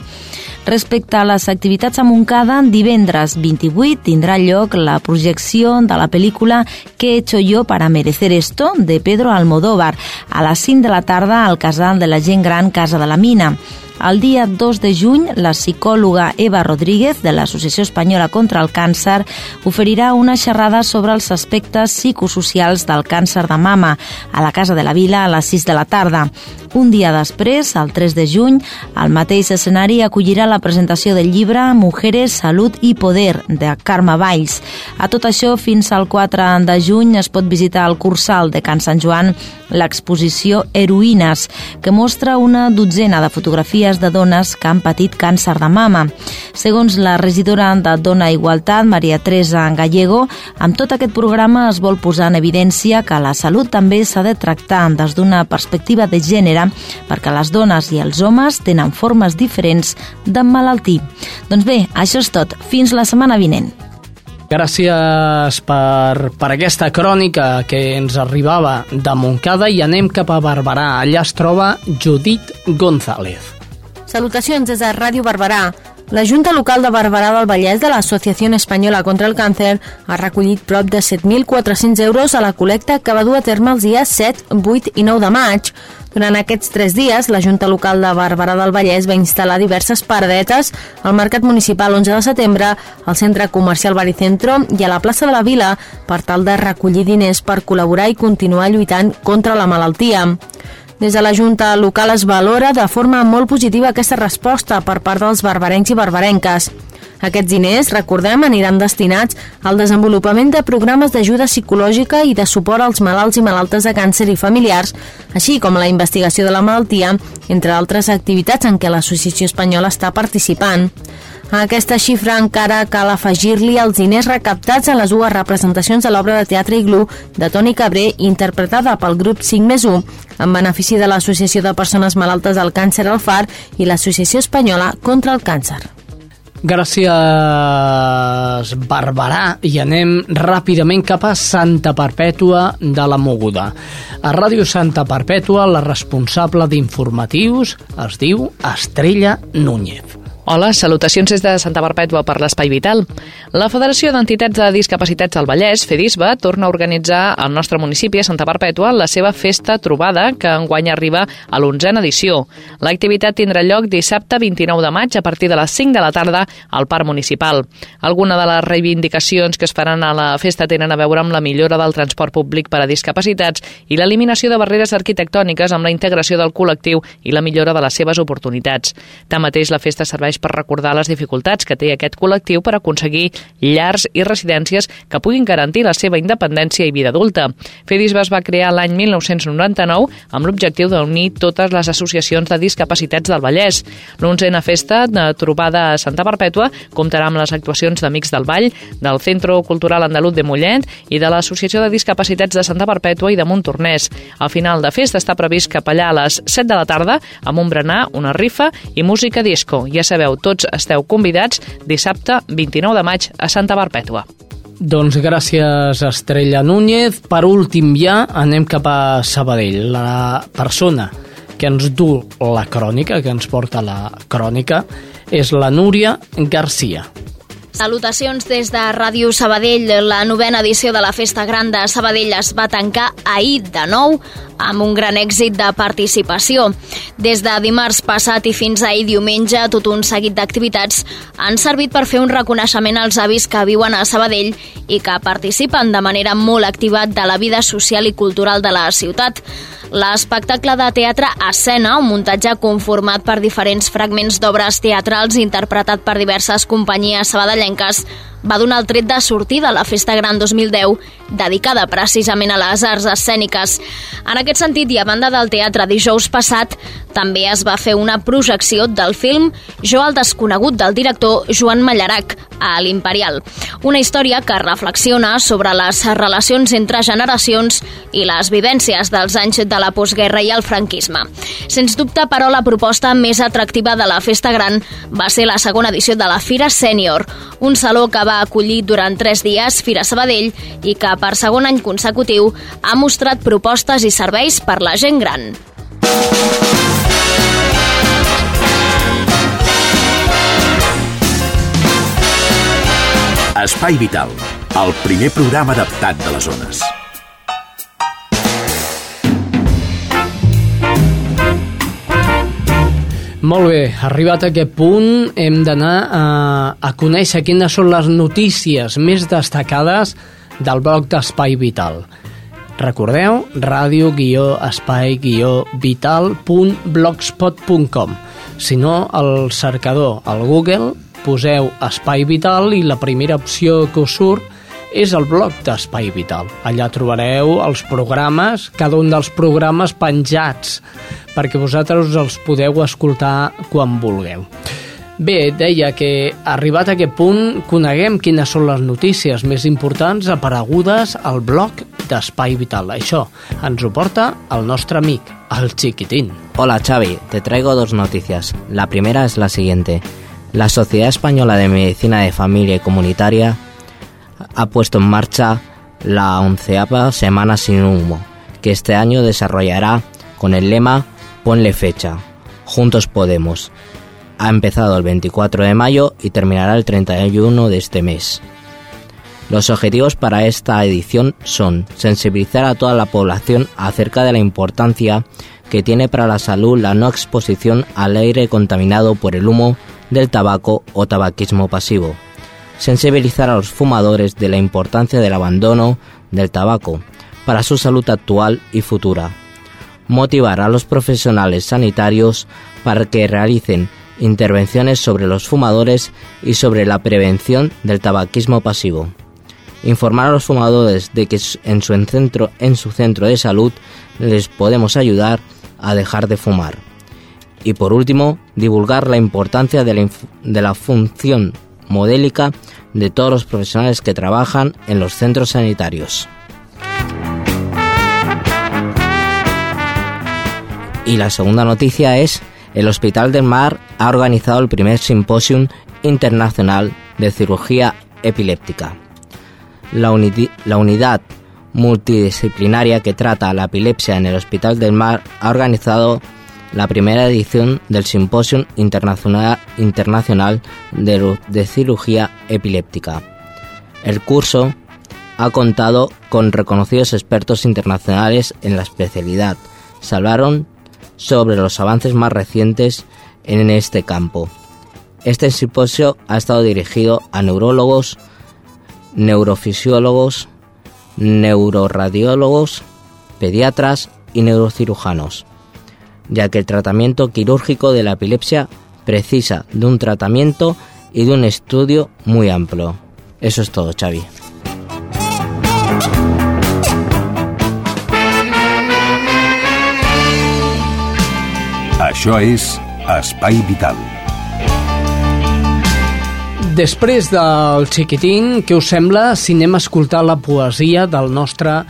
Respecte a les activitats a Montcada, divendres 28 tindrà lloc la projecció de la pel·lícula ¿Qué he hecho yo para merecer esto? de Pedro Almodóvar a les 5 de la tarda al casal de la gent gran Casa de la Mina. El dia 2 de juny, la psicòloga Eva Rodríguez, de l'Associació Espanyola contra el Càncer, oferirà una xerrada sobre els aspectes psicosocials del càncer de mama a la Casa de la Vila a les 6 de la tarda. Un dia després, el 3 de juny, el mateix escenari acollirà la presentació del llibre Mujeres, Salut i Poder, de Carme Valls. A tot això, fins al 4 de juny es pot visitar el Cursal de Can Sant Joan l'exposició Heroïnes, que mostra una dotzena de fotografies de dones que han patit càncer de mama. Segons la regidora de Dona Igualtat, Maria Teresa Gallego, amb tot aquest programa es vol posar en evidència que la salut també s'ha de tractar des d'una perspectiva de gènere perquè les dones i els homes tenen formes diferents d'emmalaltir. Doncs bé, això és tot. Fins la setmana vinent. Gràcies per, per aquesta crònica que ens arribava de Montcada i anem cap a Barberà. Allà es troba Judit González. Salutacions des de Ràdio Barberà. La Junta Local de Barberà del Vallès de l'Associació Espanyola contra el Càncer ha recollit prop de 7.400 euros a la col·lecta que va dur a terme els dies 7, 8 i 9 de maig. Durant aquests tres dies, la Junta Local de Barberà del Vallès va instal·lar diverses paradetes al Mercat Municipal 11 de setembre, al Centre Comercial Baricentro i a la plaça de la Vila per tal de recollir diners per col·laborar i continuar lluitant contra la malaltia. Des de la Junta local es valora de forma molt positiva aquesta resposta per part dels barbarencs i barbarenques. Aquests diners, recordem, aniran destinats al desenvolupament de programes d'ajuda psicològica i de suport als malalts i malaltes de càncer i familiars, així com la investigació de la malaltia, entre altres activitats en què l'Associació Espanyola està participant. A aquesta xifra encara cal afegir-li els diners recaptats a les dues representacions de l'obra de teatre Iglú de Toni Cabré, interpretada pel grup 5 més 1, en benefici de l'Associació de Persones Malaltes del Càncer al FAR i l'Associació Espanyola contra el Càncer. Gràcies, Barberà. I anem ràpidament cap a Santa Perpètua de la Moguda. A Ràdio Santa Perpètua, la responsable d'informatius es diu Estrella Núñez. Hola, salutacions des de Santa Perpètua per l'Espai Vital. La Federació d'Entitats de Discapacitats del Vallès, FEDISBA, torna a organitzar al nostre municipi, a Santa Perpètua, la seva festa trobada, que enguany arriba a l'onzena edició. L'activitat tindrà lloc dissabte 29 de maig a partir de les 5 de la tarda al Parc Municipal. Alguna de les reivindicacions que es faran a la festa tenen a veure amb la millora del transport públic per a discapacitats i l'eliminació de barreres arquitectòniques amb la integració del col·lectiu i la millora de les seves oportunitats. Tanmateix, la festa serveix serveix per recordar les dificultats que té aquest col·lectiu per aconseguir llars i residències que puguin garantir la seva independència i vida adulta. FEDISBA es va crear l'any 1999 amb l'objectiu d'unir totes les associacions de discapacitats del Vallès. L'onzena festa de trobada a Santa Perpètua comptarà amb les actuacions d'Amics del Vall, del Centro Cultural Andalut de Mollet i de l'Associació de Discapacitats de Santa Perpètua i de Montornès. Al final de festa està previst cap allà a les 7 de la tarda amb un berenar, una rifa i música disco. Ja sabeu sabeu, tots esteu convidats dissabte 29 de maig a Santa Barpètua. Doncs gràcies, Estrella Núñez. Per últim ja anem cap a Sabadell. La persona que ens du la crònica, que ens porta la crònica, és la Núria Garcia. Salutacions des de Ràdio Sabadell. La novena edició de la Festa Gran de Sabadell es va tancar ahir de nou amb un gran èxit de participació. Des de dimarts passat i fins ahir diumenge, tot un seguit d'activitats han servit per fer un reconeixement als avis que viuen a Sabadell i que participen de manera molt activa de la vida social i cultural de la ciutat. L'espectacle de teatre Escena, un muntatge conformat per diferents fragments d'obres teatrals interpretat per diverses companyies sabadellenques, Blanca's. Va donar el tret de sortida a la Festa Gran 2010, dedicada precisament a les arts escèniques. En aquest sentit, i a banda del teatre dijous passat, també es va fer una projecció del film Jo el desconegut del director Joan Mallarac a l'Imperial. Una història que reflexiona sobre les relacions entre generacions i les vivències dels anys de la postguerra i el franquisme. Sens dubte, però, la proposta més atractiva de la Festa Gran va ser la segona edició de la Fira Sènior, un saló que va va acollir durant tres dies Fira Sabadell i que per segon any consecutiu ha mostrat propostes i serveis per la gent gran. Espai Vital, el primer programa adaptat de les zones. Molt bé, arribat a aquest punt hem d'anar a, a conèixer quines són les notícies més destacades del blog d'Espai Vital. Recordeu, radio-espai-vital.blogspot.com Si no, al cercador, al Google, poseu Espai Vital i la primera opció que us surt és el blog d'Espai Vital. Allà trobareu els programes, cada un dels programes penjats, perquè vosaltres els podeu escoltar quan vulgueu. Bé, deia que arribat a aquest punt coneguem quines són les notícies més importants aparegudes al blog d'Espai Vital. Això ens ho porta el nostre amic, el Chiquitín. Hola Xavi, te traigo dos noticias. La primera es la siguiente. La Sociedad Española de Medicina de Familia y Comunitaria ha puesto en marcha la onceava Semana sin Humo, que este año desarrollará con el lema Ponle fecha. Juntos podemos. Ha empezado el 24 de mayo y terminará el 31 de este mes. Los objetivos para esta edición son sensibilizar a toda la población acerca de la importancia que tiene para la salud la no exposición al aire contaminado por el humo del tabaco o tabaquismo pasivo, sensibilizar a los fumadores de la importancia del abandono del tabaco para su salud actual y futura, motivar a los profesionales sanitarios para que realicen intervenciones sobre los fumadores y sobre la prevención del tabaquismo pasivo. Informar a los fumadores de que en su centro, en su centro de salud les podemos ayudar a dejar de fumar. Y por último, divulgar la importancia de la, de la función modélica de todos los profesionales que trabajan en los centros sanitarios. Y la segunda noticia es, el Hospital del Mar ha organizado el primer simposium internacional de cirugía epiléptica. La, la unidad multidisciplinaria que trata la epilepsia en el Hospital del Mar ha organizado la primera edición del Simposium Internacional, Internacional de, de Cirugía Epiléptica. El curso ha contado con reconocidos expertos internacionales en la especialidad. Se hablaron sobre los avances más recientes en este campo. Este simposio ha estado dirigido a neurólogos, neurofisiólogos, neuroradiólogos, pediatras y neurocirujanos ya que el tratamiento quirúrgico de la epilepsia precisa de un tratamiento y de un estudio muy amplio. Eso es todo, Xavi. Això és Espai Vital. Després del xiquitín, què us sembla si anem a escoltar la poesia del nostre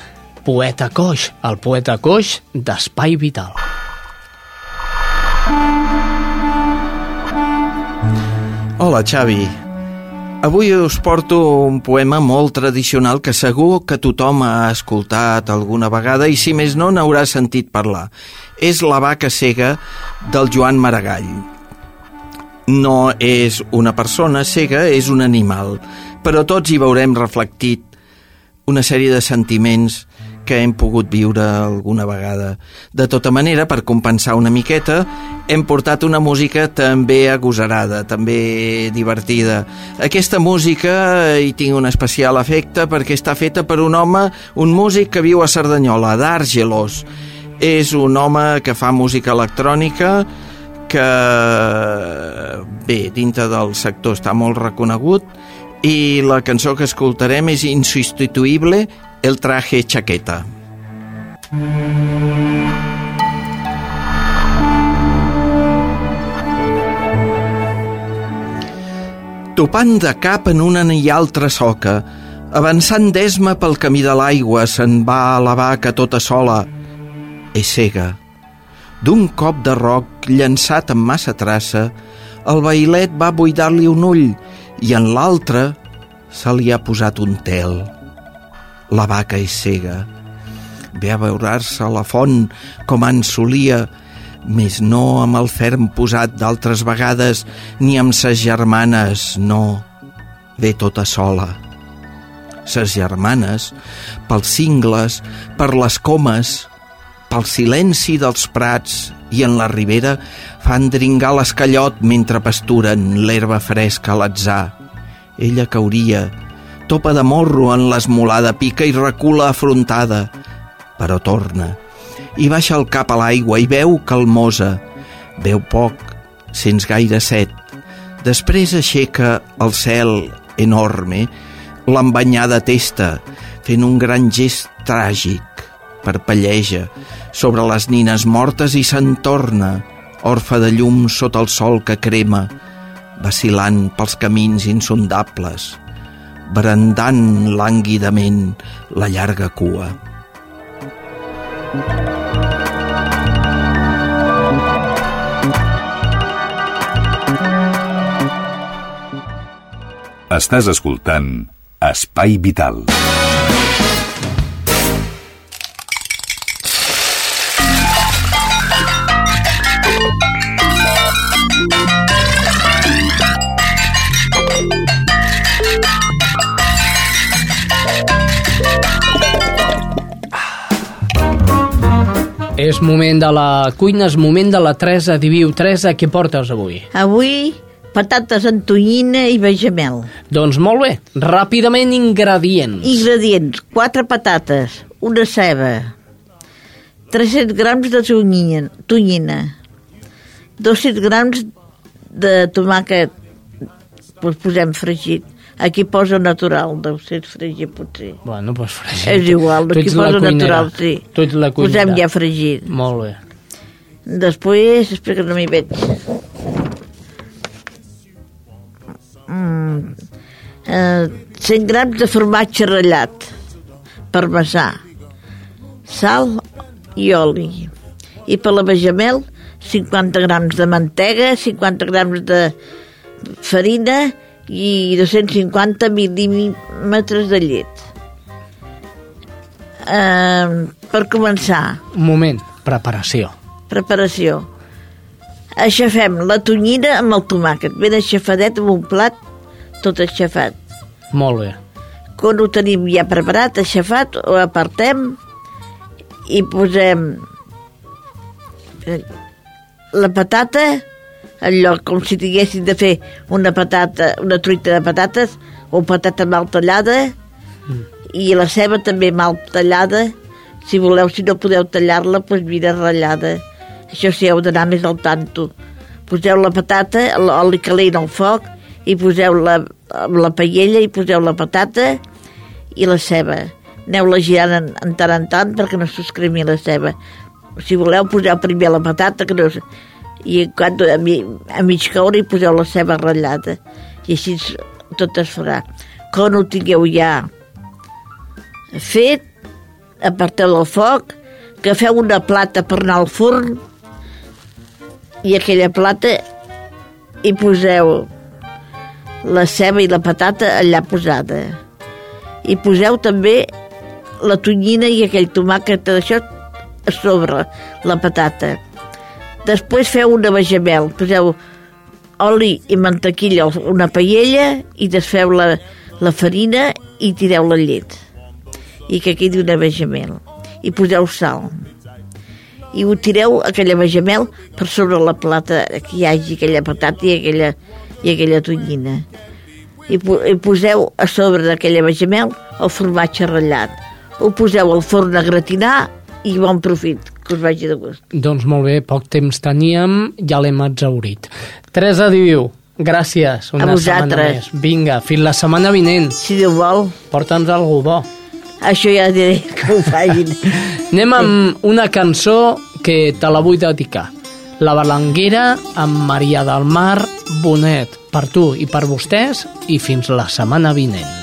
poeta coix, el poeta coix d'Espai Vital? Hola, Xavi. Avui us porto un poema molt tradicional que segur que tothom ha escoltat alguna vegada i si més no n'haurà sentit parlar. És La vaca cega del Joan Maragall. No és una persona cega, és un animal, però tots hi veurem reflectit una sèrie de sentiments que hem pogut viure alguna vegada. De tota manera, per compensar una miqueta, hem portat una música també agosarada, també divertida. Aquesta música hi tinc un especial efecte perquè està feta per un home, un músic que viu a Cerdanyola, d'Argelos. És un home que fa música electrònica, que, bé, dintre del sector està molt reconegut, i la cançó que escoltarem és insubstituïble el traje chaqueta. Topant de cap en una i altra soca, avançant d'esma pel camí de l'aigua, se'n va a la vaca tota sola. És cega. D'un cop de roc llançat amb massa traça, el bailet va buidar-li un ull i en l'altre se li ha posat un tel la vaca és cega. Ve a veurar-se la font com en solia, més no amb el ferm posat d'altres vegades ni amb ses germanes, no. Ve tota sola. ses germanes, pels cingles, per les comes, pel silenci dels prats i en la ribera fan dringar l'escallot mentre pasturen l'herba fresca a l'atzar. Ella cauria, topa de morro en l'esmolada pica i recula afrontada, però torna i baixa el cap a l'aigua i veu calmosa. Veu poc, sents gaire set. Després aixeca el cel enorme, l'embanyada testa, fent un gran gest tràgic. Parpelleja sobre les nines mortes i se'n torna, orfa de llum sota el sol que crema, vacilant pels camins insondables, brandant lànguidament la llarga cua. Estàs escoltant Espai Vital. És moment de la cuina, és moment de la Teresa Diviu. Teresa, què portes avui? Avui patates amb tonyina i bechamel. Doncs molt bé, ràpidament ingredients. Ingredients, 4 patates, una ceba, 300 grams de tonyina, tonyina 200 grams de tomàquet, doncs posem fregit. Aquí posa natural, deu ser fregit potser. Bueno, doncs fregit. És igual, Tu aquí posa cuinera. natural, sí. Tu ets la cuinera. Posem ja fregit. Molt bé. Després, espera que no m'hi veig. Mm, eh, 100 grams de formatge ratllat, parmesà, sal i oli. I per la bechamel, 50 grams de mantega, 50 grams de farina i 250 mil·límetres de llet. Eh, per començar, Un moment, preparació. Preparació. Aixafem la tonyina amb el tomàquet, ben aixafadet amb un plat, tot aixafat. Molt bé. Quan ho tenim ja preparat, aixafat, ho apartem i posem la patata, allò com si tinguéssim de fer una patata, una truita de patates o patata mal tallada i la ceba també mal tallada. Si voleu, si no podeu tallar-la doncs mira ratllada. Això sí, heu d'anar més al tanto. Poseu la patata, l'oli calent al foc i poseu la, la paella i poseu la patata i la ceba. Aneu-la girant en, en tant en tant perquè no s'escremi la ceba. Si voleu poseu primer la patata que no, i quan a, mi, a mig coure hi poseu la ceba ratllada. I així tot es farà. Quan ho tingueu ja fet aparteu del foc agafeu una plata per anar al forn i aquella plata hi poseu la ceba i la patata allà posada. I poseu també la tonyina i aquell tomàquet d'això a sobre la patata després feu una bechamel poseu oli i mantequilla una paella i desfeu la, la farina i tireu la llet. I que quedi una bechamel i poseu sal. I ho tireu aquella bechamel per sobre la plata que hi hagi aquella patata i aquella, i aquella tonyina. I, i poseu a sobre d'aquella bechamel el formatge ratllat. Ho poseu al forn a gratinar i bon profit, que us vagi de gust Doncs molt bé, poc temps teníem, ja l'hem exaurit. Teresa Diviu, gràcies una A setmana vosaltres. més. Vinga, fins la setmana vinent. Si Déu vol. Porta'ns algú bo. Això ja diré que ho facin. Anem amb una cançó que te la vull dedicar. La Balanguera amb Maria del Mar Bonet. Per tu i per vostès i fins la setmana vinent.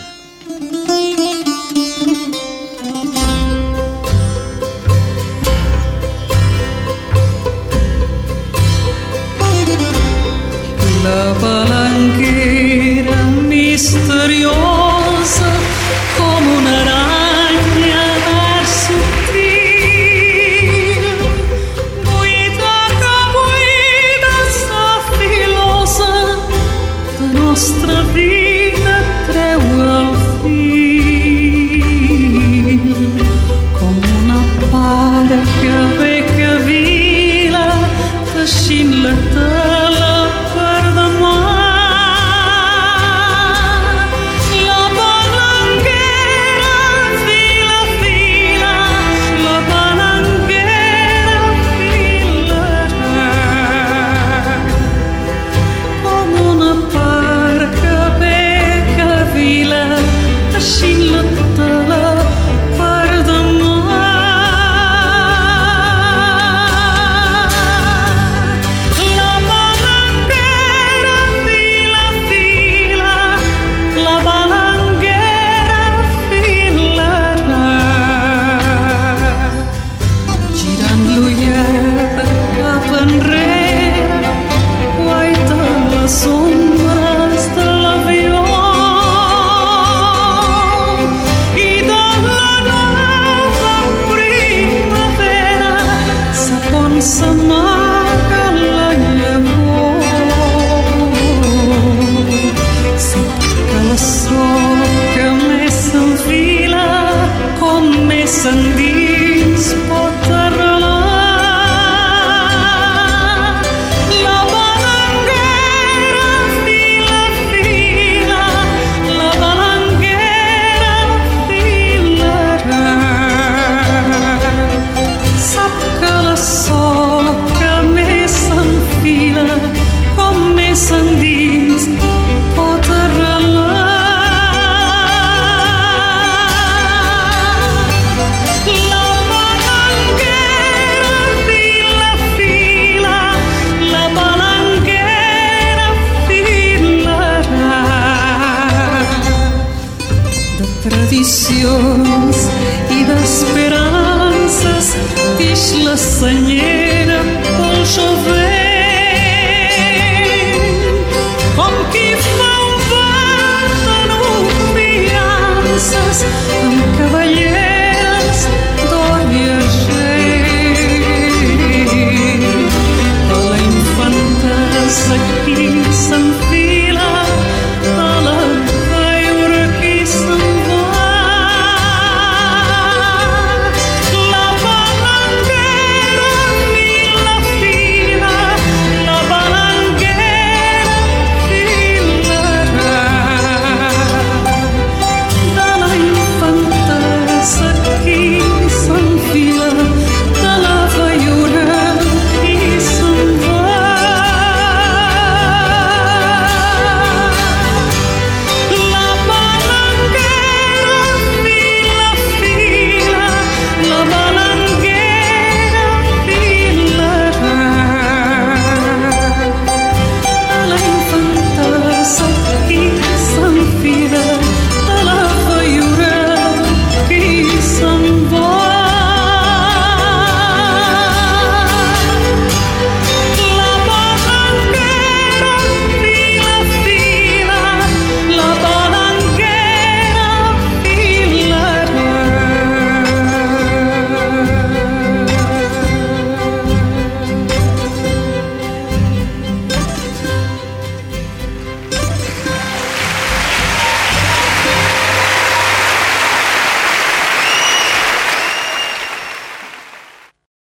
La palanquera misteriosa